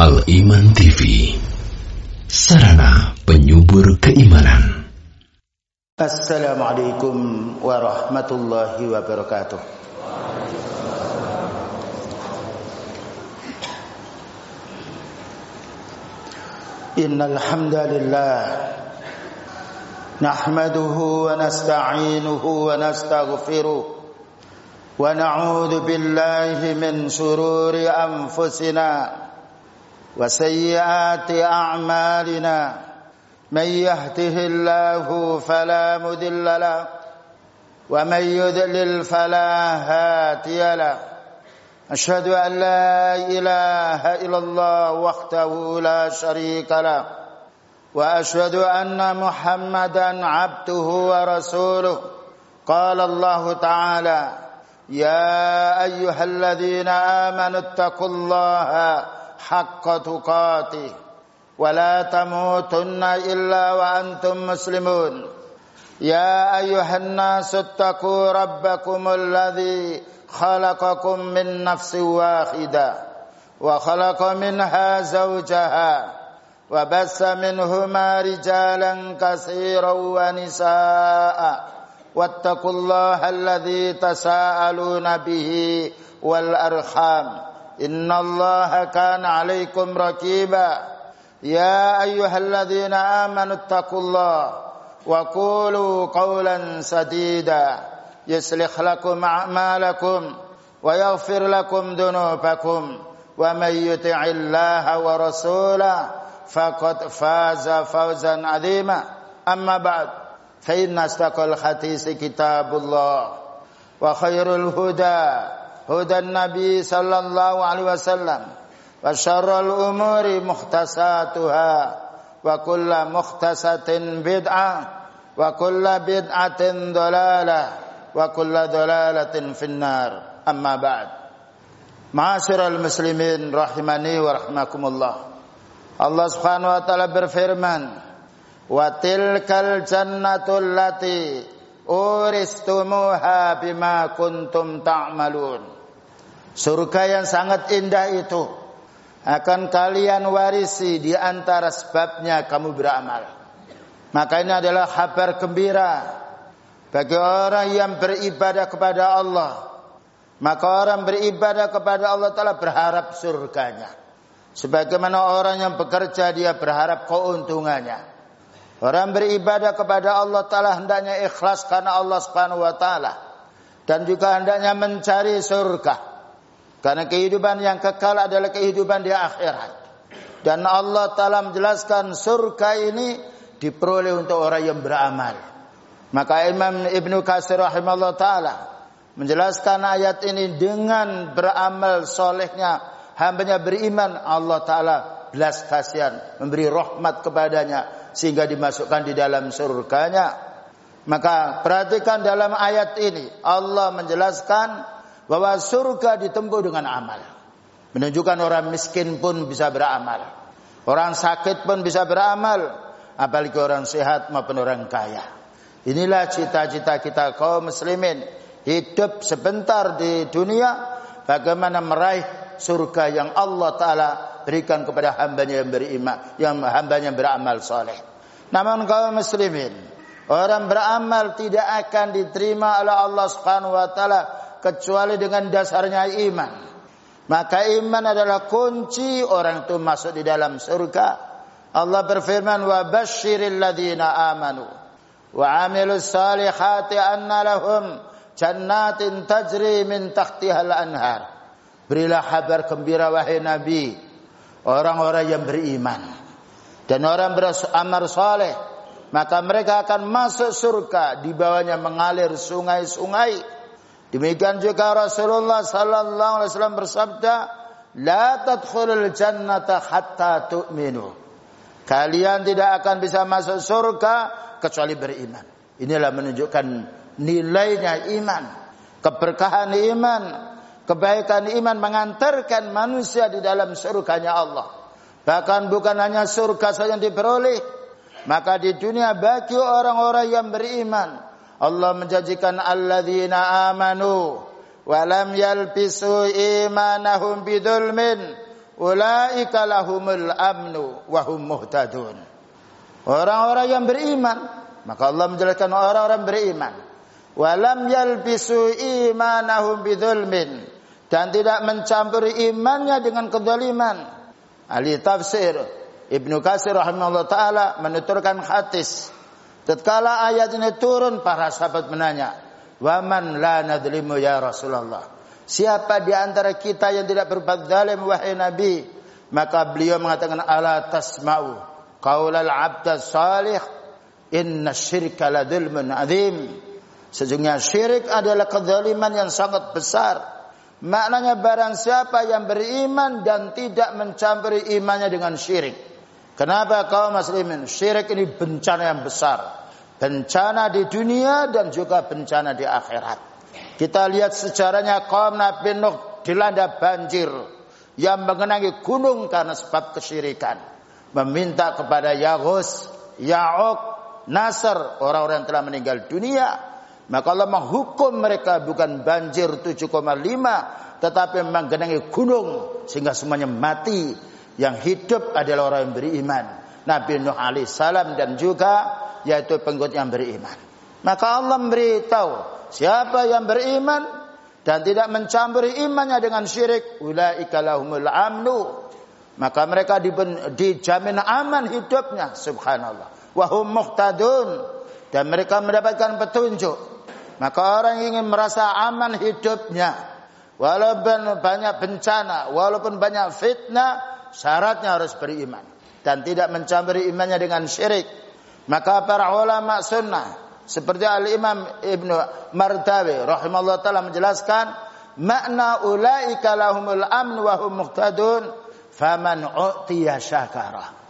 Al-Iman TV Sarana penyubur keimanan. Assalamualaikum warahmatullahi wabarakatuh. Innal hamdalillah nahmaduhu wa nasta'inuhu wa nastaghfiruh wa na'udzu billahi min shururi anfusina وسيئات أعمالنا من يهده الله فلا مذل له ومن يذلل فلا هاتي له. أشهد أن لا إله إلا الله وحده لا شريك له. وأشهد أن محمدا عبده ورسوله. قال الله تعالى يا أيها الذين آمنوا اتقوا الله حق تقاته ولا تموتن إلا وأنتم مسلمون. يا أيها الناس اتقوا ربكم الذي خلقكم من نفس واحدة وخلق منها زوجها وبث منهما رجالا كثيرا ونساء. واتقوا الله الذي تساءلون به والأرحام. إن الله كان عليكم ركيبا. يا أيها الذين آمنوا اتقوا الله وقولوا قولا سديدا. يصلح لكم أعمالكم ويغفر لكم ذنوبكم. ومن يطع الله ورسوله فقد فاز فوزا عظيما. أما بعد. فإن أصدق الحديث كتاب الله وخير الهدى هدى النبي صلى الله عليه وسلم وشر الأمور مختصاتها وكل مختصة بدعة وكل بدعة ضلالة وكل ضلالة في النار. أما بعد. معاشر المسلمين رحمني ورحمكم الله wa taala berfirman wa tilkal jannatul lati uristumuha bima kuntum ta'malun Surga yang sangat indah itu akan kalian warisi di antara sebabnya kamu beramal. Maka ini adalah kabar gembira bagi orang yang beribadah kepada Allah. Maka orang beribadah kepada Allah telah berharap surganya. Sebagaimana orang yang bekerja dia berharap keuntungannya. Orang beribadah kepada Allah Ta'ala hendaknya ikhlas karena Allah Subhanahu Wa Ta'ala. Dan juga hendaknya mencari surga. Karena kehidupan yang kekal adalah kehidupan di akhirat. Dan Allah Ta'ala menjelaskan surga ini diperoleh untuk orang yang beramal. Maka Imam Ibn Qasir rahimahullah ta'ala menjelaskan ayat ini dengan beramal solehnya hambanya beriman Allah Ta'ala belas kasihan memberi rahmat kepadanya sehingga dimasukkan di dalam surganya maka perhatikan dalam ayat ini Allah menjelaskan bahwa surga ditempuh dengan amal. Menunjukkan orang miskin pun bisa beramal. Orang sakit pun bisa beramal. Apalagi orang sehat maupun orang kaya. Inilah cita-cita kita kaum muslimin. Hidup sebentar di dunia. Bagaimana meraih surga yang Allah Ta'ala berikan kepada hambanya yang beriman. Yang hambanya beramal soleh. Namun kaum muslimin. Orang beramal tidak akan diterima oleh Allah Subhanahu wa taala kecuali dengan dasarnya iman. Maka iman adalah kunci orang itu masuk di dalam surga. Allah berfirman wa basyiril ladina amanu wa amilus salihati anna lahum jannatin tajri min tahtihal anhar. Berilah kabar gembira wahai Nabi orang-orang yang beriman dan orang beramal saleh maka mereka akan masuk surga di bawahnya mengalir sungai-sungai Demikian juga Rasulullah sallallahu alaihi wasallam bersabda, "La tadkhulul jannata hatta tu'minu." Kalian tidak akan bisa masuk surga kecuali beriman. Inilah menunjukkan nilainya iman, keberkahan iman, kebaikan iman mengantarkan manusia di dalam surganya Allah. Bahkan bukan hanya surga saja yang diperoleh, maka di dunia bagi orang-orang yang beriman Allah menjanjikan alladzina amanu wa lam yalbisu imanahum bidzulmin ulaika lahumul amnu wa hum muhtadun. Orang-orang yang beriman, maka Allah menjelaskan orang-orang beriman. Walam yalbisu imanahum bidzulmin dan tidak mencampuri imannya dengan kezaliman. Ahli tafsir Ibnu Katsir rahimahullah taala menuturkan hadis. Tatkala ayat ini turun para sahabat menanya, "Wa man la nadlimu ya Rasulullah?" Siapa di antara kita yang tidak berbuat zalim wahai Nabi? Maka beliau mengatakan, "Ala tasma'u qaulal 'abd salih inna syirka la adzim." Sesungguhnya syirik adalah kezaliman yang sangat besar. Maknanya barang siapa yang beriman dan tidak mencampuri imannya dengan syirik. Kenapa kaum muslimin? Syirik ini bencana yang besar. Bencana di dunia dan juga bencana di akhirat. Kita lihat sejarahnya kaum Nabi Nuh dilanda banjir yang mengenangi gunung karena sebab kesyirikan. Meminta kepada Yaghus, Ya'uq, Nasr, orang-orang yang telah meninggal dunia maka Allah menghukum mereka bukan banjir 7,5 tetapi menggenangi gunung sehingga semuanya mati. Yang hidup adalah orang yang beriman. Nabi Nuh alaihi salam dan juga yaitu pengikut yang beriman. Maka Allah memberitahu siapa yang beriman dan tidak mencampuri imannya dengan syirik, amnu. Maka mereka dijamin aman hidupnya, subhanallah. Wahum muhtadun dan mereka mendapatkan petunjuk. Maka orang ingin merasa aman hidupnya, walaupun banyak bencana, walaupun banyak fitnah, syaratnya harus beriman dan tidak mencampuri imannya dengan syirik. Maka para ulama sunnah seperti Al Imam Ibnu Mardawi rahimahullah taala menjelaskan makna ulaika lahumul amn wa hum muhtadun faman u'tiya syakara.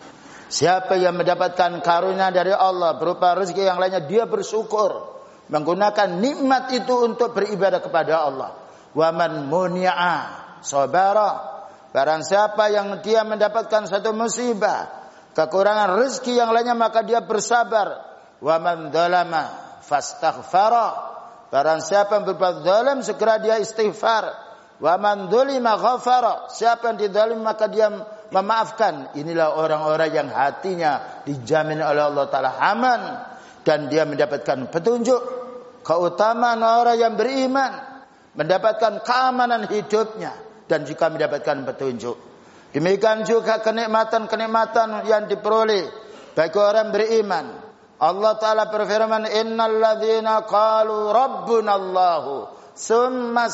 Siapa yang mendapatkan karunia dari Allah berupa rezeki yang lainnya dia bersyukur menggunakan nikmat itu untuk beribadah kepada Allah. Waman muni'a sabara. Barang siapa yang dia mendapatkan satu musibah, kekurangan rezeki yang lainnya maka dia bersabar. Waman dzalama fastaghfara. Barang siapa yang berbuat zalim segera dia istighfar. Waman dzulima ghafara. Siapa yang dizalim maka dia memaafkan. Inilah orang-orang yang hatinya dijamin oleh Allah taala aman dan dia mendapatkan petunjuk keutamaan orang yang beriman mendapatkan keamanan hidupnya dan juga mendapatkan petunjuk. Demikian juga kenikmatan-kenikmatan yang diperoleh bagi orang beriman. Allah Ta'ala berfirman, Innal ladhina qalu summa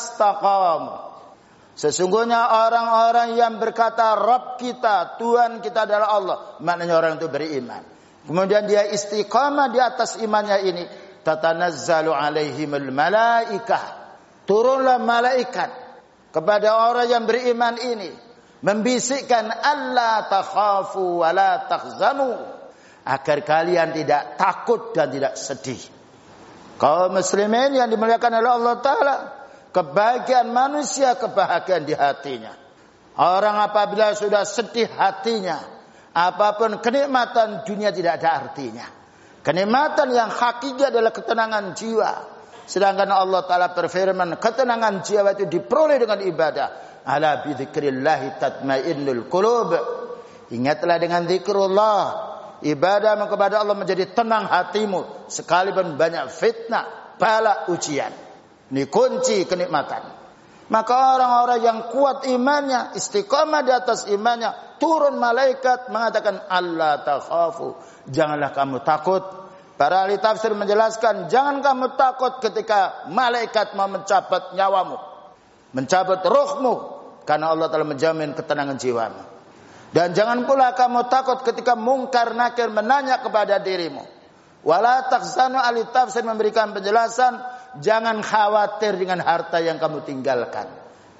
Sesungguhnya orang-orang yang berkata Rabb kita, Tuhan kita adalah Allah. Maknanya orang itu beriman. Kemudian dia istiqamah di atas imannya ini tatanazzalu alaihimul malaikah turunlah malaikat kepada orang yang beriman ini membisikkan Allah takhafu wa la tahzanu agar kalian tidak takut dan tidak sedih. Kaum muslimin yang dimuliakan oleh Allah taala kebahagiaan manusia kebahagiaan di hatinya. Orang apabila sudah sedih hatinya apa pun kenikmatan dunia tidak ada artinya. Kenikmatan yang hakiki adalah ketenangan jiwa. Sedangkan Allah Ta'ala berfirman, ketenangan jiwa itu diperoleh dengan ibadah. Ala bidzikrillahi tatmainnul qulub. Ingatlah dengan zikrullah. Ibadah kepada Allah menjadi tenang hatimu. Sekalipun banyak fitnah, bala ujian. Ini kunci kenikmatan. Maka orang-orang yang kuat imannya, istiqamah di atas imannya, turun malaikat mengatakan Allah takhafu. Janganlah kamu takut Para ahli tafsir menjelaskan, jangan kamu takut ketika malaikat mau mencabut nyawamu, mencabut rohmu, karena Allah telah menjamin ketenangan jiwamu. Dan jangan pula kamu takut ketika mungkar nakir menanya kepada dirimu. Wala taksanu ahli tafsir memberikan penjelasan, jangan khawatir dengan harta yang kamu tinggalkan.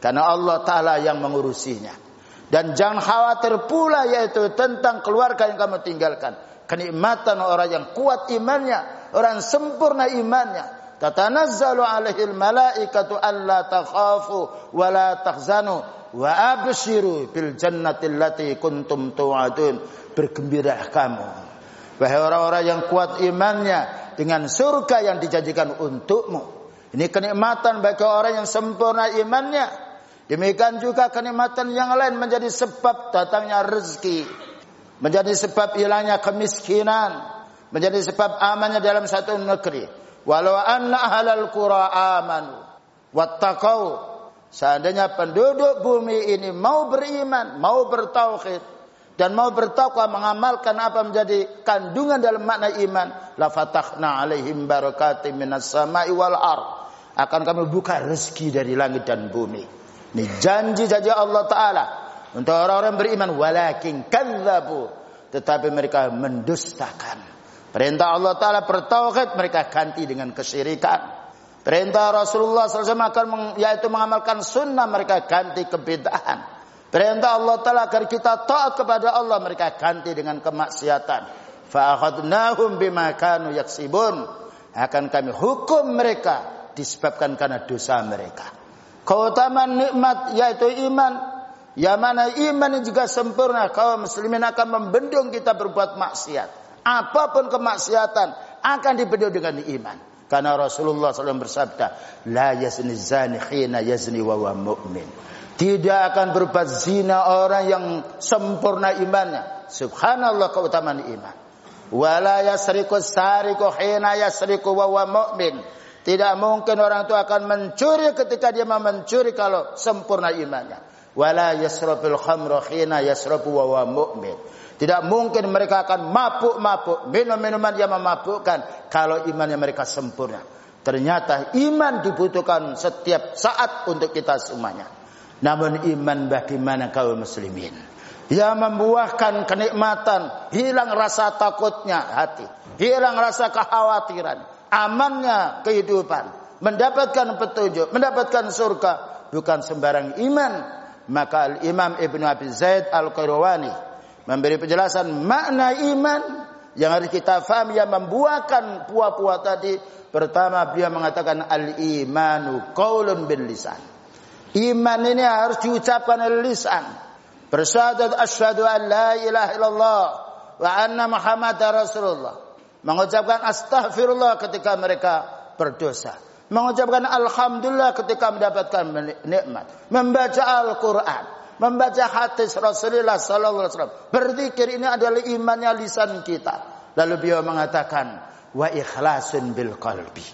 Karena Allah Ta'ala yang mengurusinya. Dan jangan khawatir pula yaitu tentang keluarga yang kamu tinggalkan kenikmatan orang yang kuat imannya, orang sempurna imannya. Tatanazzalu alaihil malaikatu alla takhafu wa la tahzanu wa abshiru bil jannati allati kuntum tu'adun. Bergembira kamu. Wahai orang-orang yang kuat imannya dengan surga yang dijanjikan untukmu. Ini kenikmatan bagi orang yang sempurna imannya. Demikian juga kenikmatan yang lain menjadi sebab datangnya rezeki, menjadi sebab hilangnya kemiskinan, menjadi sebab amannya dalam satu negeri. Walau anna ahlal qura amanu wattaqau seandainya penduduk bumi ini mau beriman, mau bertauhid dan mau bertakwa mengamalkan apa menjadi kandungan dalam makna iman, la fatahna alaihim barakatim minas sama'i wal ar. Akan kami buka rezeki dari langit dan bumi. Ini janji-janji Allah Ta'ala. Untuk orang-orang beriman. Walakin kadzabu. Tetapi mereka mendustakan. Perintah Allah Ta'ala bertauhid. Mereka ganti dengan kesyirikan. Perintah Rasulullah SAW akan yaitu mengamalkan sunnah. Mereka ganti kebidahan. Perintah Allah Ta'ala agar kita taat kepada Allah. Mereka ganti dengan kemaksiatan. Fa'akhadnahum bima kanu yaksibun. Akan kami hukum mereka disebabkan karena dosa mereka. Keutamaan nikmat yaitu iman. Ya mana iman yang juga sempurna. Kaum muslimin akan membendung kita berbuat maksiat. Apa pun kemaksiatan akan dibendung dengan iman. Karena Rasulullah SAW bersabda, La yazni zani khina yazni wa wa mu'min. Tidak akan berbuat zina orang yang sempurna imannya. Subhanallah keutamaan iman. Wala yasriku sariku khina yasriku wa wa mu'min. Tidak mungkin orang itu akan mencuri ketika dia mau mencuri kalau sempurna imannya. Wala yasrabul khamra khina yasrabu wa wa mu'min. Tidak mungkin mereka akan mabuk-mabuk, minum minuman yang memabukkan kalau imannya mereka sempurna. Ternyata iman dibutuhkan setiap saat untuk kita semuanya. Namun iman bagaimana kaum muslimin? Yang membuahkan kenikmatan, hilang rasa takutnya hati, hilang rasa kekhawatiran, amannya kehidupan, mendapatkan petunjuk, mendapatkan surga, bukan sembarang iman. Maka Imam Ibn Abi Zaid Al-Qayrawani memberi penjelasan makna iman yang harus kita faham yang membuahkan puah-puah tadi. Pertama beliau mengatakan al-imanu qaulun bil lisan. Iman ini harus diucapkan oleh lisan. Bersyahadat asyhadu an la ilaha illallah wa anna muhammadar rasulullah mengucapkan astaghfirullah ketika mereka berdosa, mengucapkan alhamdulillah ketika mendapatkan nikmat, membaca Al-Qur'an, membaca hadis Rasulullah sallallahu alaihi wasallam. Berzikir ini adalah imannya lisan kita. Lalu beliau mengatakan wa ikhlasun bil qalbi.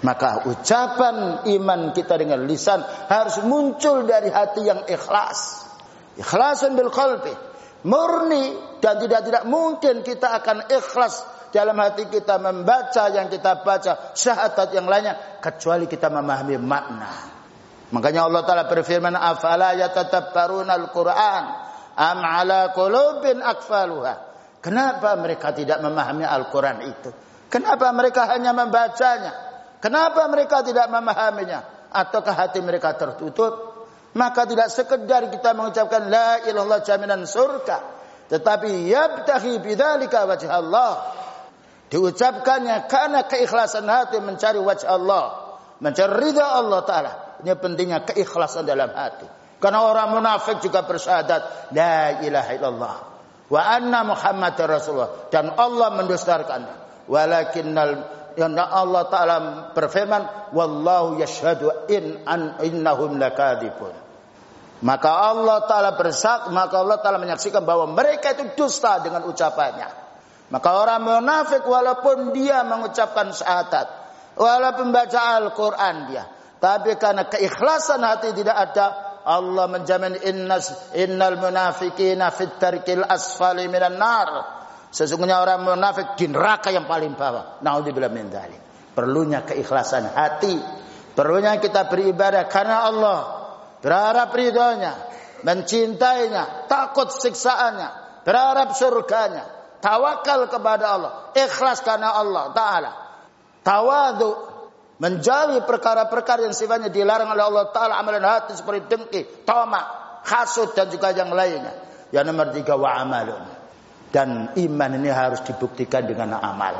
Maka ucapan iman kita dengan lisan harus muncul dari hati yang ikhlas. Ikhlasun bil qalbi. Murni dan tidak tidak mungkin kita akan ikhlas dalam hati kita membaca yang kita baca, syahadat yang lainnya kecuali kita memahami makna. Makanya Allah Taala berfirman, "Afala yatadabbaruna al-Qur'an am ala qulubin akfaluha?" Kenapa mereka tidak memahami Al-Quran itu? Kenapa mereka hanya membacanya? Kenapa mereka tidak memahaminya? Ataukah hati mereka tertutup? Maka tidak sekedar kita mengucapkan la ilallah jaminan surga. Tetapi yabtahi bidzalika wajah Allah diucapkannya karena keikhlasan hati mencari wajah Allah, mencari ridha Allah taala. Ini pentingnya keikhlasan dalam hati. Karena orang munafik juga bersyahadat la ilaha illallah wa anna Muhammad Rasulullah dan Allah mendustarkannya. Walakinnal yang Allah taala berfirman wallahu yashhadu in an innahum lakadibun. Maka Allah taala bersak, maka Allah taala menyaksikan bahwa mereka itu dusta dengan ucapannya. Maka orang munafik walaupun dia mengucapkan syahadat, walaupun baca Al-Quran dia, tapi karena keikhlasan hati tidak ada, Allah menjamin innas innal munafikina fit tarkil asfali minan nar. Sesungguhnya orang munafik di neraka yang paling bawah. Nauzubillah min dzalik. Perlunya keikhlasan hati, perlunya kita beribadah karena Allah, berharap ridhonya, mencintainya, takut siksaannya, berharap surganya tawakal kepada Allah, ikhlas karena Allah taala. Tawadu menjauhi perkara-perkara yang sifatnya dilarang oleh Allah taala amalan hati seperti dengki, tamak, hasud dan juga yang lainnya. Yang nomor tiga wa amalun. Dan iman ini harus dibuktikan dengan amal.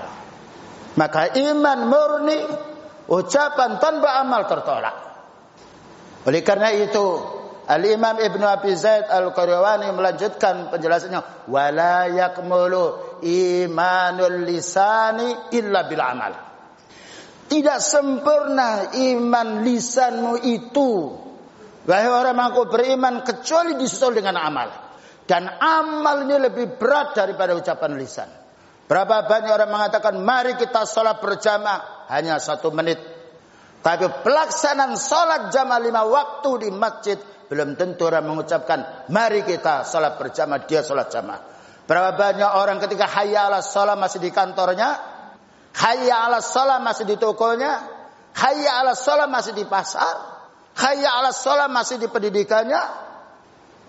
Maka iman murni ucapan tanpa amal tertolak. Oleh karena itu Al-Imam Ibn Abi Zaid Al-Qarawani melanjutkan penjelasannya wala yakmulu imanul lisani illa bil amal. Tidak sempurna iman lisanmu itu Wahai orang mengaku beriman kecuali disusul dengan amal. Dan amal ini lebih berat daripada ucapan lisan. Berapa banyak orang mengatakan mari kita sholat berjamaah hanya satu menit. Tapi pelaksanaan sholat jamaah lima waktu di masjid belum tentu orang mengucapkan mari kita sholat berjamaah dia sholat jamaah. Berapa banyak orang ketika hayya ala sholat masih di kantornya, hayya ala sholat masih di tokonya, hayya ala sholat masih di pasar, hayya ala sholat masih di pendidikannya.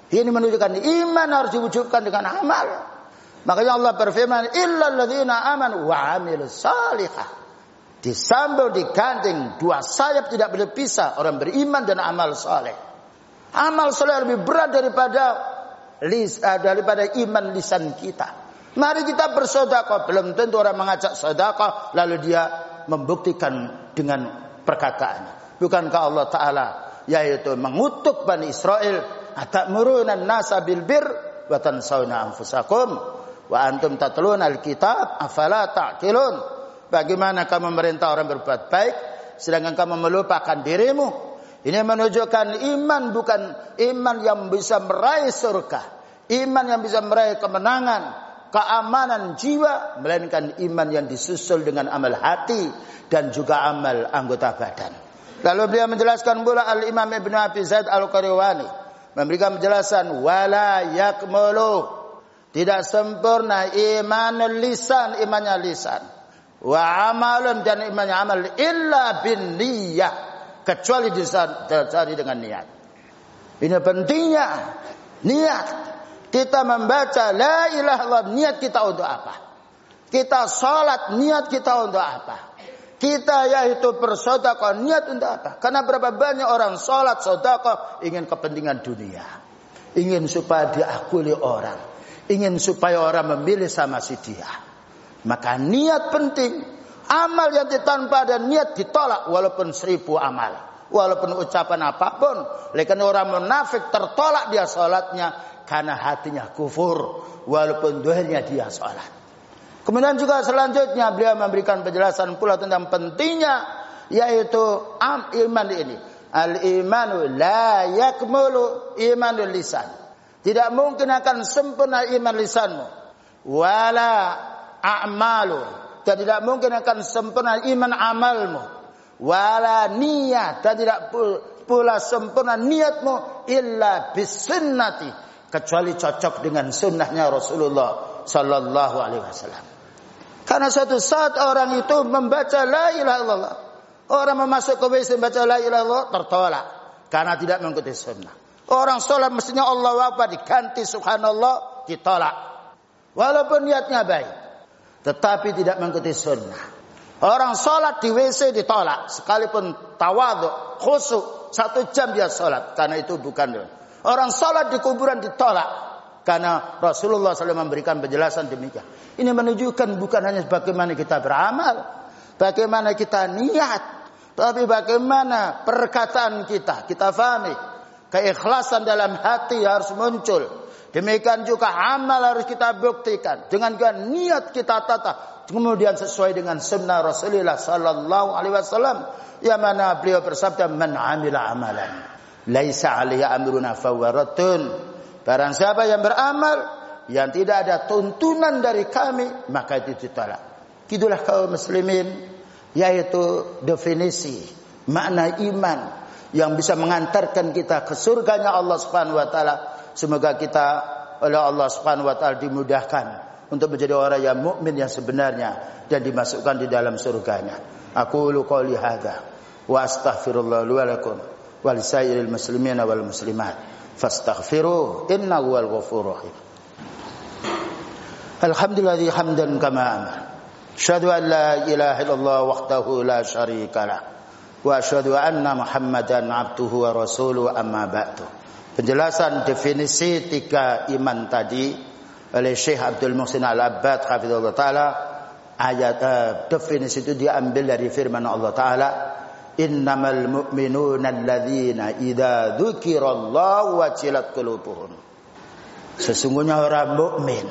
Ini menunjukkan iman harus diwujudkan dengan amal. Makanya Allah berfirman, "Illal ladzina amanu wa salihah." Disambung diganting dua sayap tidak boleh pisah orang beriman dan amal saleh. Amal saleh lebih berat daripada lis, uh, daripada iman lisan kita. Mari kita bersedekah. Belum tentu orang mengajak sedekah lalu dia membuktikan dengan perkataannya. Bukankah Allah Taala yaitu mengutuk Bani Israel, "Atamuruna nasa bil bir wa tansawna anfusakum?" Wa antum tatluna alkitab afala ta'qilun. Bagaimana kamu memerintah orang berbuat baik sedangkan kamu melupakan dirimu? Ini menunjukkan iman bukan iman yang bisa meraih surga, iman yang bisa meraih kemenangan, keamanan jiwa, melainkan iman yang disusul dengan amal hati dan juga amal anggota badan. Lalu beliau menjelaskan pula Al Imam Ibnu Abi Zaid Al Qarawani memberikan penjelasan wala yakmulu tidak sempurna iman lisan, imannya lisan. Wa amalun dan imannya amal illa bin niyah. Kecuali dicari dengan niat. Ini pentingnya niat. Kita membaca la ilaha illallah niat kita untuk apa? Kita salat niat kita untuk apa? Kita yaitu bersedekah niat untuk apa? Karena berapa banyak orang salat sedekah ingin kepentingan dunia. Ingin supaya diakui orang ingin supaya orang memilih sama si dia. Maka niat penting. Amal yang ditanpa ada niat ditolak walaupun seribu amal. Walaupun ucapan apa pun. Lekan orang munafik tertolak dia sholatnya. Karena hatinya kufur. Walaupun duhirnya dia sholat. Kemudian juga selanjutnya beliau memberikan penjelasan pula tentang pentingnya. Yaitu am iman ini. Al-imanu la yakmulu imanul lisan. Tidak mungkin akan sempurna iman lisanmu. Wala a'malu. Dan tidak mungkin akan sempurna iman amalmu. Wala niat. Dan tidak pula sempurna niatmu. Illa bisunnati. Kecuali cocok dengan sunnahnya Rasulullah Sallallahu Alaihi Wasallam. Karena suatu saat orang itu membaca la ilaha illallah. Orang memasuk ke WC membaca la ilaha illallah tertolak. Karena tidak mengikuti sunnah. Orang sholat mestinya Allah apa diganti subhanallah ditolak. Walaupun niatnya baik. Tetapi tidak mengikuti sunnah. Orang sholat di WC ditolak. Sekalipun tawadu, khusyuk. Satu jam dia sholat. Karena itu bukan. Orang sholat di kuburan ditolak. Karena Rasulullah SAW memberikan penjelasan demikian. Ini menunjukkan bukan hanya bagaimana kita beramal. Bagaimana kita niat. Tapi bagaimana perkataan kita. Kita fahami. Keikhlasan dalam hati harus muncul. Demikian juga amal harus kita buktikan. Dengan niat kita tata. Kemudian sesuai dengan sunnah Rasulullah Sallallahu Alaihi Wasallam. Yang mana beliau bersabda. Man amila amalan. Laisa alaiya amruna fawaratun. Barang siapa yang beramal. Yang tidak ada tuntunan dari kami. Maka itu ditolak. Itulah kaum muslimin. Yaitu definisi. Makna iman yang bisa mengantarkan kita ke surganya Allah Subhanahu wa taala. Semoga kita oleh Allah Subhanahu wa taala dimudahkan untuk menjadi orang yang mukmin yang sebenarnya dan dimasukkan di dalam surganya. Aku qouli hadza wa astaghfirullah li wa lakum wa lisairil muslimin wal muslimat fastaghfiru innahu wal ghafurur rahim. Alhamdulillah hamdan kama amar. Asyhadu an la ilaha illallah wahdahu la syarika lah. wa asyhadu anna Muhammadan abduhu wa rasuluhu amma ba'du. Penjelasan definisi tiga iman tadi oleh Syekh Abdul Muhsin Al-Abbad hafizallahu taala ayat uh, definisi itu diambil dari firman Allah taala innamal mu'minuna alladzina idza dzukirallahu wajilat qulubuhum. Sesungguhnya orang mukmin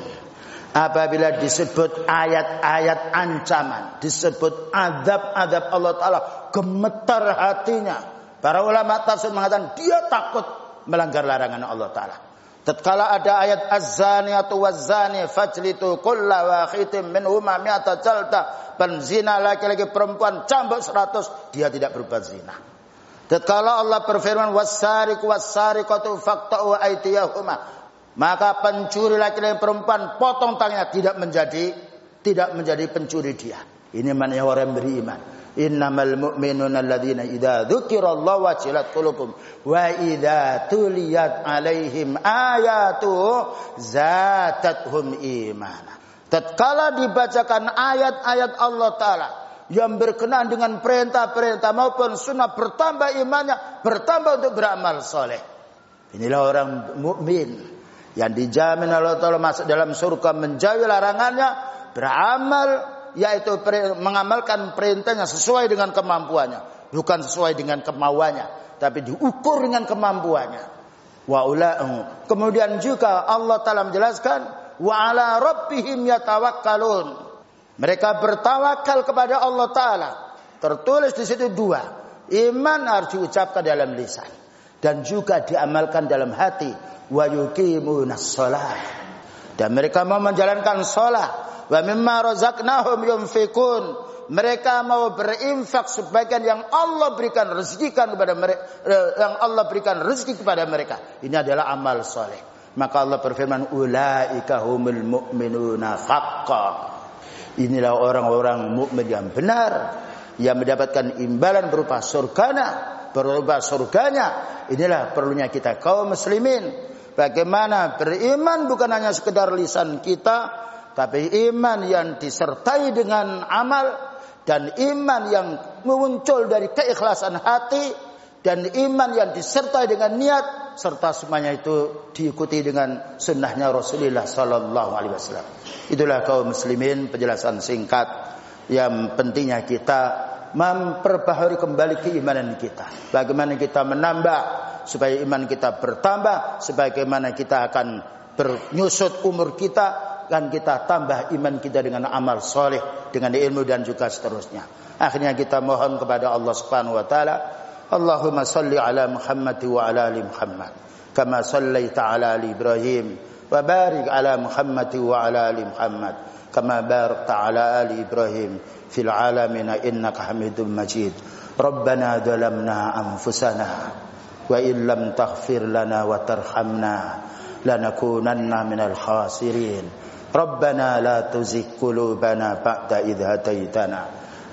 apabila disebut ayat-ayat ancaman disebut azab-azab Allah taala gemetar hatinya, Para ulama tafsir mengatakan dia takut melanggar larangan Allah Ta'ala. Tatkala ada ayat az-zaniyatu waz-zani fajlitu kulla wahidim minhuma mi'ata jalta zina laki-laki perempuan cambuk seratus dia tidak berbuat zina. Tatkala Allah berfirman was-sariqu was-sariqatu faqta'u aydiyahuma maka pencuri laki-laki perempuan potong tangannya tidak menjadi tidak menjadi pencuri dia. Ini maknanya orang beriman. Innamal mu'minuna alladzina idza dzukirallahu wajilat qulubuhum wa idza tuliyat alaihim ayatu zatathum imana. Tatkala dibacakan ayat-ayat Allah taala yang berkenaan dengan perintah-perintah maupun sunnah bertambah imannya, bertambah untuk beramal soleh. Inilah orang mukmin yang dijamin Allah Taala masuk dalam surga menjauhi larangannya, beramal yaitu mengamalkan perintahnya sesuai dengan kemampuannya, bukan sesuai dengan kemauannya, tapi diukur dengan kemampuannya. Wa Kemudian juga Allah Taala menjelaskan wa ala rabbihim yatawakkalun. Mereka bertawakal kepada Allah Taala. Tertulis di situ dua. Iman harus diucapkan dalam lisan dan juga diamalkan dalam hati. Wa yuqimunas shalah. Dan mereka mau menjalankan salat Wa mimma razaqnahum yunfikun. Mereka mau berinfak sebagian yang Allah berikan rezekikan kepada mereka eh, yang Allah berikan rezeki kepada mereka. Ini adalah amal soleh. Maka Allah berfirman ulaika humul mu'minuna haqqan. Inilah orang-orang mukmin yang benar yang mendapatkan imbalan berupa surganya, berupa surganya. Inilah perlunya kita kaum muslimin. Bagaimana beriman bukan hanya sekedar lisan kita, tapi iman yang disertai dengan amal dan iman yang muncul dari keikhlasan hati dan iman yang disertai dengan niat serta semuanya itu diikuti dengan sunnahnya Rasulullah Sallallahu Alaihi Wasallam. Itulah kaum muslimin penjelasan singkat yang pentingnya kita memperbaharui kembali keimanan kita. Bagaimana kita menambah supaya iman kita bertambah, sebagaimana kita akan bernyusut umur kita akan kita tambah iman kita dengan amal soleh, dengan ilmu dan juga seterusnya. Akhirnya kita mohon kepada Allah Subhanahu wa taala, Allahumma salli ala Muhammad wa ala ali Muhammad, kama sallaita ala ali Ibrahim wa barik ala Muhammad wa ala ali Muhammad, kama barakta ala ali Ibrahim fil alamin innaka Hamidum Majid. Rabbana dhalamna anfusana wa illam taghfir lana wa tarhamna lanakunanna minal khasirin. ربنا لا تزغ قلوبنا بعد إذ هديتنا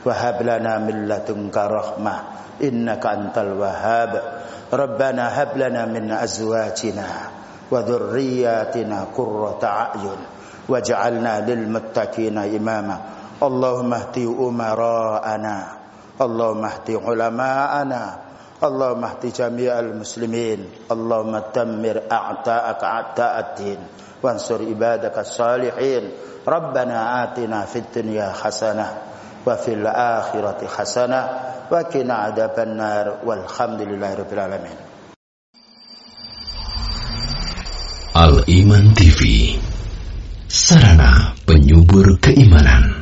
وهب لنا من لدنك رحمة إنك أنت الوهاب. ربنا هب لنا من أزواجنا وذرياتنا قرة أعين واجعلنا للمتقين إماما. اللهم اهد أمراءنا اللهم اهد علماءنا اللهم اهد جميع المسلمين اللهم دمر أعداءك أعداء الدين. wansur ibadaka salihin. Rabbana atina fid dunya hasanah wa fil akhirati hasanah wa qina adzabannar. Walhamdulillahirabbil alamin. Al Iman TV Sarana penyubur keimanan.